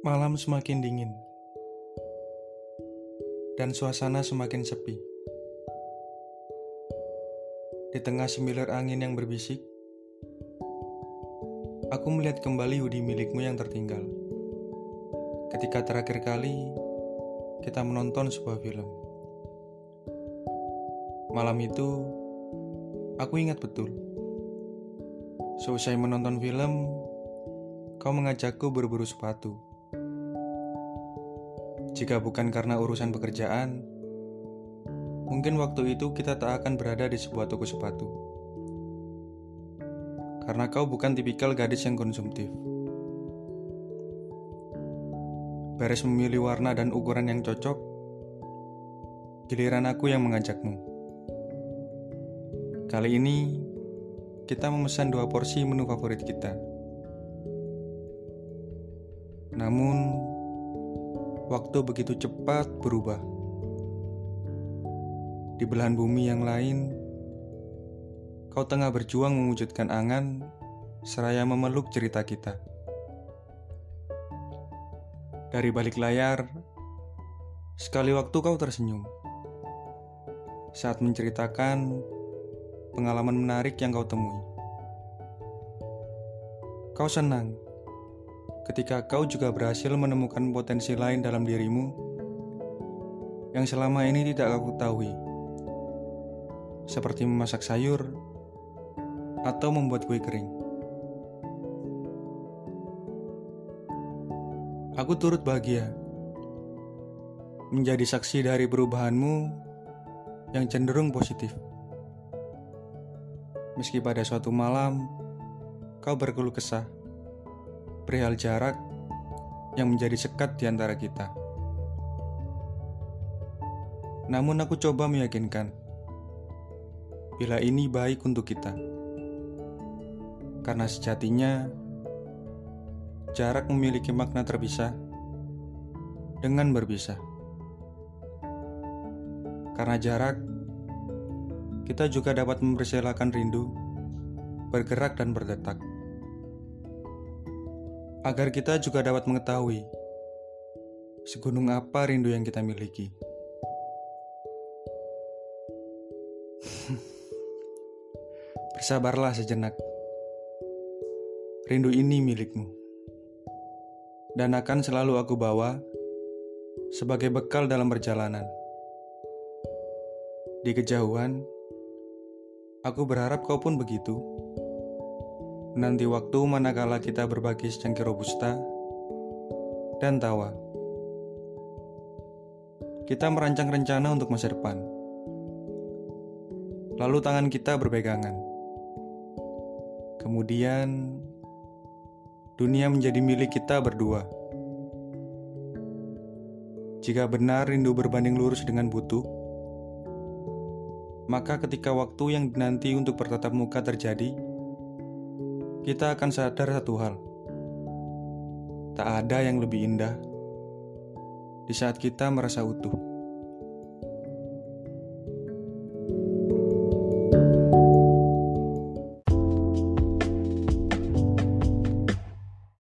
Malam semakin dingin, dan suasana semakin sepi. Di tengah semilir angin yang berbisik, aku melihat kembali hoodie milikmu yang tertinggal. Ketika terakhir kali kita menonton sebuah film, malam itu aku ingat betul. Selesai menonton film, kau mengajakku berburu sepatu. Jika bukan karena urusan pekerjaan, mungkin waktu itu kita tak akan berada di sebuah toko sepatu. Karena kau bukan tipikal gadis yang konsumtif. Beres memilih warna dan ukuran yang cocok, giliran aku yang mengajakmu. Kali ini, kita memesan dua porsi menu favorit kita. Namun, waktu begitu cepat berubah. Di belahan bumi yang lain, kau tengah berjuang mewujudkan angan seraya memeluk cerita kita. Dari balik layar, sekali waktu kau tersenyum saat menceritakan pengalaman menarik yang kau temui. Kau senang ketika kau juga berhasil menemukan potensi lain dalam dirimu yang selama ini tidak kau ketahui, seperti memasak sayur atau membuat kue kering. Aku turut bahagia menjadi saksi dari perubahanmu yang cenderung positif. Meski pada suatu malam kau berkeluh kesah perihal jarak yang menjadi sekat di antara kita. Namun aku coba meyakinkan bila ini baik untuk kita. Karena sejatinya jarak memiliki makna terpisah dengan berpisah. Karena jarak kita juga dapat mempersilakan rindu bergerak dan berdetak agar kita juga dapat mengetahui segunung apa rindu yang kita miliki. Bersabarlah sejenak. Rindu ini milikmu. Dan akan selalu aku bawa sebagai bekal dalam perjalanan. Di kejauhan, aku berharap kau pun begitu. Nanti waktu manakala kita berbagi secangkir robusta dan tawa. Kita merancang rencana untuk masa depan. Lalu tangan kita berpegangan. Kemudian dunia menjadi milik kita berdua. Jika benar rindu berbanding lurus dengan butuh, maka ketika waktu yang dinanti untuk bertatap muka terjadi, kita akan sadar satu hal: tak ada yang lebih indah di saat kita merasa utuh.